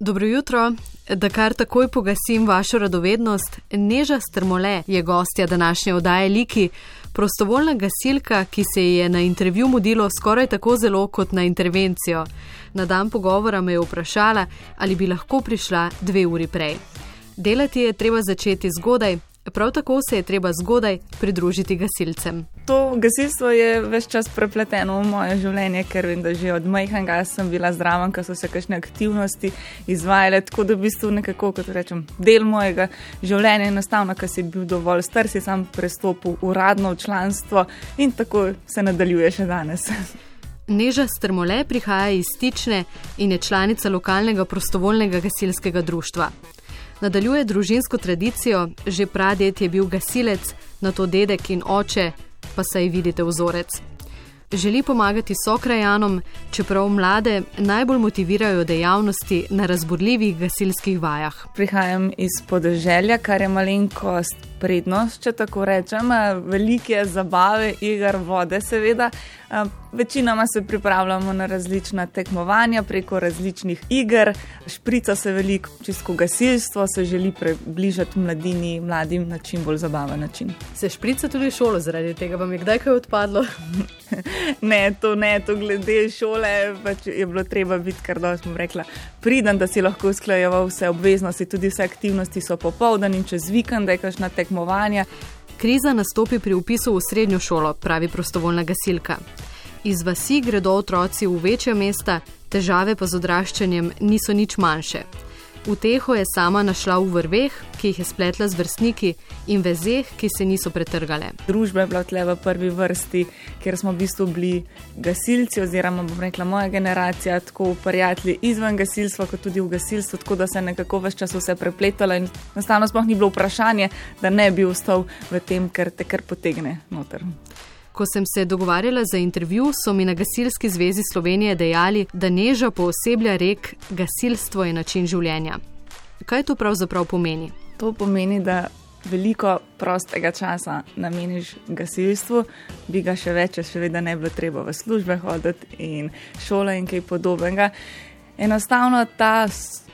Dobro jutro, da kar takoj pogasim vašo radovednost. Neža Strmole je gostja današnje oddaje Liki, prostovoljna gasilka, ki se je na intervju mudilo skoraj tako zelo kot na intervencijo. Na dan pogovora me je vprašala, ali bi lahko prišla dve uri prej. Delati je treba začeti zgodaj, prav tako se je treba zgodaj pridružiti gasilcem. To gasilstvo je več čas prepleteno v moje življenje, ker vem, da že od majhnega sem bila zdrava, ko so se kakšne aktivnosti izvajale. Tako da v bistvu nekako, kot rečem, del mojega življenja je enostavno, ker si bil dovolj star, si sam prestopil uradno v članstvo in tako se nadaljuje še danes. Neža Strmole prihaja iz Stične in je članica lokalnega prostovoljnega gasilskega društva. Nadaljuje družinsko tradicijo, že praded je bil gasilec, na to dedek in oče, pa saj vidite vzorec. Želi pomagati sokrajanom, čeprav mlade najbolj motivirajo dejavnosti na razburljivih gasilskih vajah. Prihajam iz podeželja, kar je malenkost prednost, če tako rečem, velike zabave, igr, vode, seveda. Večinoma se pripravljamo na različna tekmovanja preko različnih iger, šprica se veliko, čisto gasilstvo se želi približati mladini, mladim na čim bolj zabaven način. Se šprica tudi šolo zaradi tega, vam je kdaj kaj odpadlo? ne, to ne, to glede šole pač je bilo treba biti, kar da smo rekla, priden, da si lahko usklajeval vse obveznosti, tudi vse aktivnosti so popoldan in čez vikend, da je kakšna tekmovanja tekmovanja. Kriza nastopi pri upisu v srednjo šolo, pravi prostovoljna gasilka. Iz vasi gredo otroci v večja mesta, težave pa z odraščanjem niso nič manjše. Uteho je sama našla v vrveh, ki jih je spletla z vrstniki, in vezeh, ki se niso pretrgale. Družba je bila tle v prvi vrsti, ker smo v bistvu bili gasilci, oziroma bom rekla moja generacija, tako prijatelji izven gasilstva, kot tudi v gasilstvu, tako da se je nekako vse čas vse prepletalo in enostavno sploh ni bilo vprašanje, da ne bi ostal v tem, ker te kar potegne noter. Ko sem se dogovarjala za intervju, so mi na Gasilski zvezi Slovenije dejali, da neža pooseblja rek: gasilstvo je način življenja. Kaj to pravzaprav pomeni? To pomeni, da veliko prostega časa nameniš gasilstvu, bi ga še več, še vedno ne bi bilo treba v službe hoditi in šole in kaj podobnega. Enostavno ta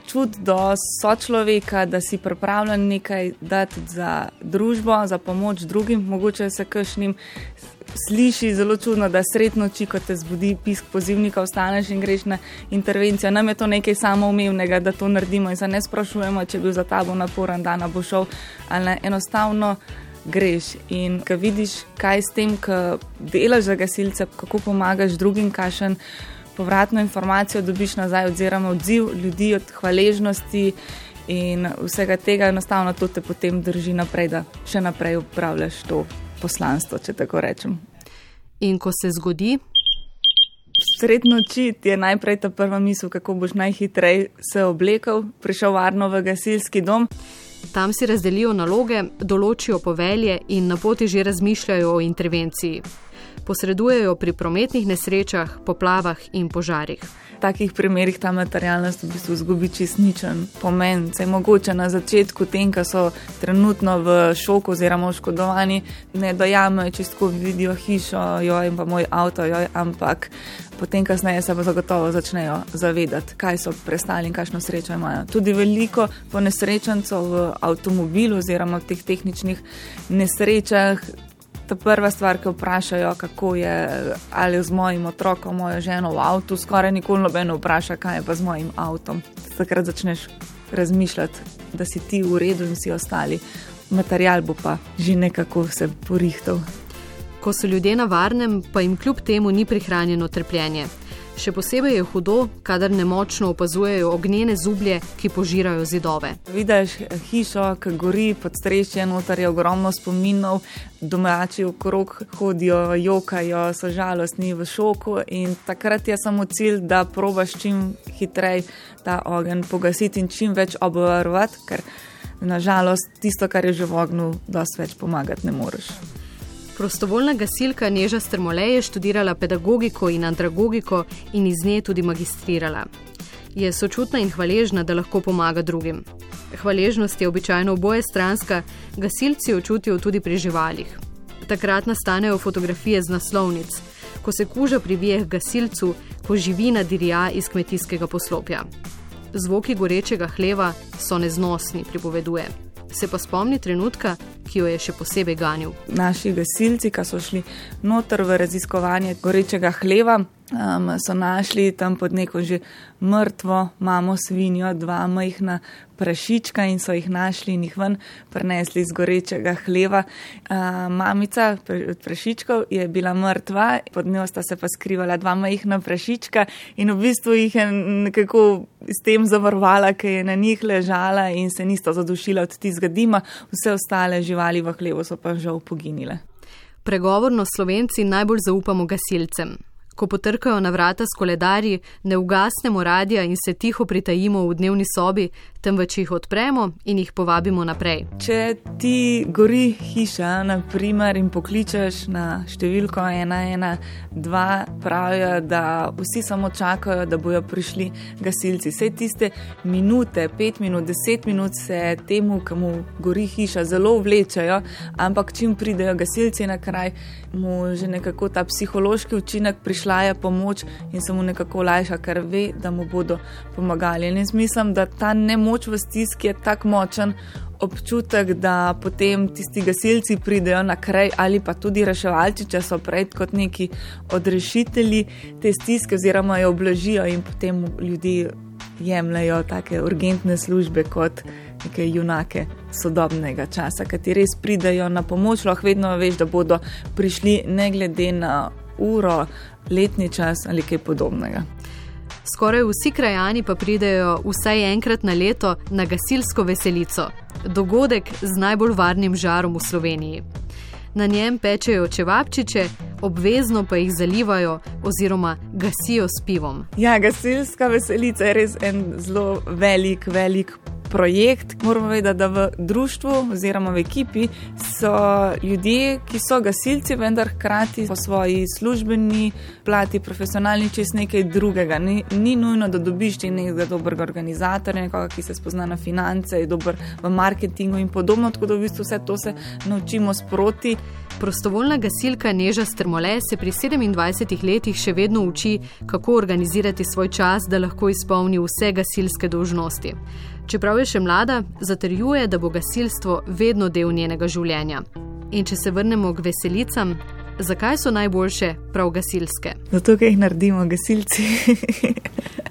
čut do sočloveka, da si pripravljen nekaj dati za družbo, za pomoč drugim, mogoče se kašnim sliši zelo čudno, da sred noči, ko te zbudi pisk pozivnika, ostaneš in greš na intervencijo. Nam je to nekaj samoumevnega, da to naredimo in se ne sprašujemo, če bi za tabo naporen dan bo šel ali ne. Enostavno greš in ko vidiš, kaj s tem, ko delaš za gasilce, kako pomagaš drugim, kašen. Povratno informacijo dobiš nazaj, oziroma odziv ljudi, od hvaležnosti in vsega tega, enostavno to te potem drži naprej, da še naprej upravljaš to poslanstvo, če tako rečem. In ko se zgodi? Sred noči je najprej ta prva misel, kako boš najhitreje se oblekel, prišel varno v gasilski dom. Tam si razdelijo naloge, določijo povelje in na poti že razmišljajo o intervenciji. Posredujejo pri prometnih nesrečah, poplavah in požarih takih primerih ta materialnost v bistvu izgubi čistničen pomen. Se je mogoče na začetku, tem, ki so trenutno v šoku oziroma oškodovani, ne dojamejo čistko, vidijo hišo, jo in pa moj avto, jo, ampak potem kasneje se pa zagotovo začnejo zavedati, kaj so prestali in kakšno srečo imajo. Tudi veliko ponesrečencev v avtomobilu oziroma v teh tehničnih nesrečah ta prva stvar, ki vprašajo, kako je ali z mojim otrokom, mojo ženo v avtu, skoraj nikoli noben vpraša, kaj je pa z mojim avtom. Takrat začneš razmišljati, da si ti v redu in vsi ostali. Material bo pa že nekako se porihtal. Ko so ljudje na varnem, pa jim kljub temu ni prihranjeno trpljenje. Še posebej je hudo, kadar nemočno opazujejo ognjene zublje, ki požirajo zidove. Vidiš hišo, ki gori pod strešje, notar je ogromno spominov, domači okrog hodijo, jokajo, so žalostni v šoku in takrat je samo cilj, da probaš čim hitreje ta ogenj pogasiti in čim več obvarovati, ker nažalost tisto, kar je že v ognju, dosti več pomagati ne moreš. Prostovoljna gasilka Neža Strmole je študirala pedagogiko in andragogiko in iz nje tudi magistrirala. Je sočutna in hvaležna, da lahko pomaga drugim. Hvaležnost je običajno oboje stranska, gasilci jo čutijo tudi pri živalih. Takrat nastanejo fotografije z naslovnic, ko se kuža privije k gasilcu, ko živina dirja iz kmetijskega poslopja. Zvoki gorečega hleva so neznosni, pripoveduje. Se pa spomni trenutka, ki jo je še posebej ganil. Naši gasilci, ki so šli noter v raziskovanje gorečega hleva, um, so našli tam pod neko že mrtvo mamo svinjo, dva majhna prašička in so jih našli in jih ven prenesli iz gorečega hleva. Uh, mamica od prašičkov je bila mrtva, pod njo sta se pa skrivala dva majhna prašička in v bistvu jih je nekako s tem zavrvala, ker je na njih ležala in se nista zadušila od tistega dima, vse ostale živali v hlevu so pa žal poginile. Pregovorno slovenci najbolj zaupamo gasilcem. Ko potrkajo na vrata s koledarji, ne ugasnemo radija in se tiho pritajimo v dnevni sobi, temveč jih odpremo in jih povabimo naprej. Če ti gori hiša, naprimer, in pokličeš na številko 112, pravijo, da vsi samo čakajo, da bojo prišli gasilci. Vse tiste minute, 5 minut, 10 minut se temu, komu gori hiša, zelo vlečajo, ampak čim pridejo gasilci na kraj, mu že nekako ta psihološki učinek prišla je pomoč in se mu nekako lajša, ker ve, da mu bodo pomagali. In jaz mislim, da ta nemoč v stiski je tako močen občutek, da potem tisti gasilci pridejo na kraj ali pa tudi reševalci, če so prej kot neki odrešitelji te stiske oziroma jo oblažijo in potem ljudi jemljajo take urgentne službe kot neke junake sodobnega časa, ki res pridejo na pomoč, lahko vedno veš, da bodo prišli ne glede na uro, letni čas ali kaj podobnega. Skoraj vsi krajani pa pridejo vsaj enkrat na leto na gasilsko veselico, dogodek z najbolj varnim žarom v Sloveniji. Na njem pečejo čevapčiče, obvezno pa jih zalivajo oziroma gasijo s pivom. Ja, gasilska veselica je res en zelo velik, velik projekt. Moramo vedeti, da v društvu oziroma v ekipi so ljudje, ki so gasilci, vendar hkrati po svoji službeni plati, profesionalni, čez nekaj drugega. Ni, ni nujno, da dobiš ti nekega dobrega organizatorja, nekoga, ki se spozna na finance, je dober v marketingu in podobno. Tako da v bistvu vse to se naučimo sproti. Prostovoljna gasilka Neža Strmole se pri 27 letih še vedno uči, kako organizirati svoj čas, da lahko izpolni vse gasilske dožnosti. Čeprav je še mlada, zatrjuje, da bo gasilstvo vedno del njenega življenja. In če se vrnemo k veselicam, zakaj so najboljše prav gasilske? Zato, ker jih naredimo gasilci.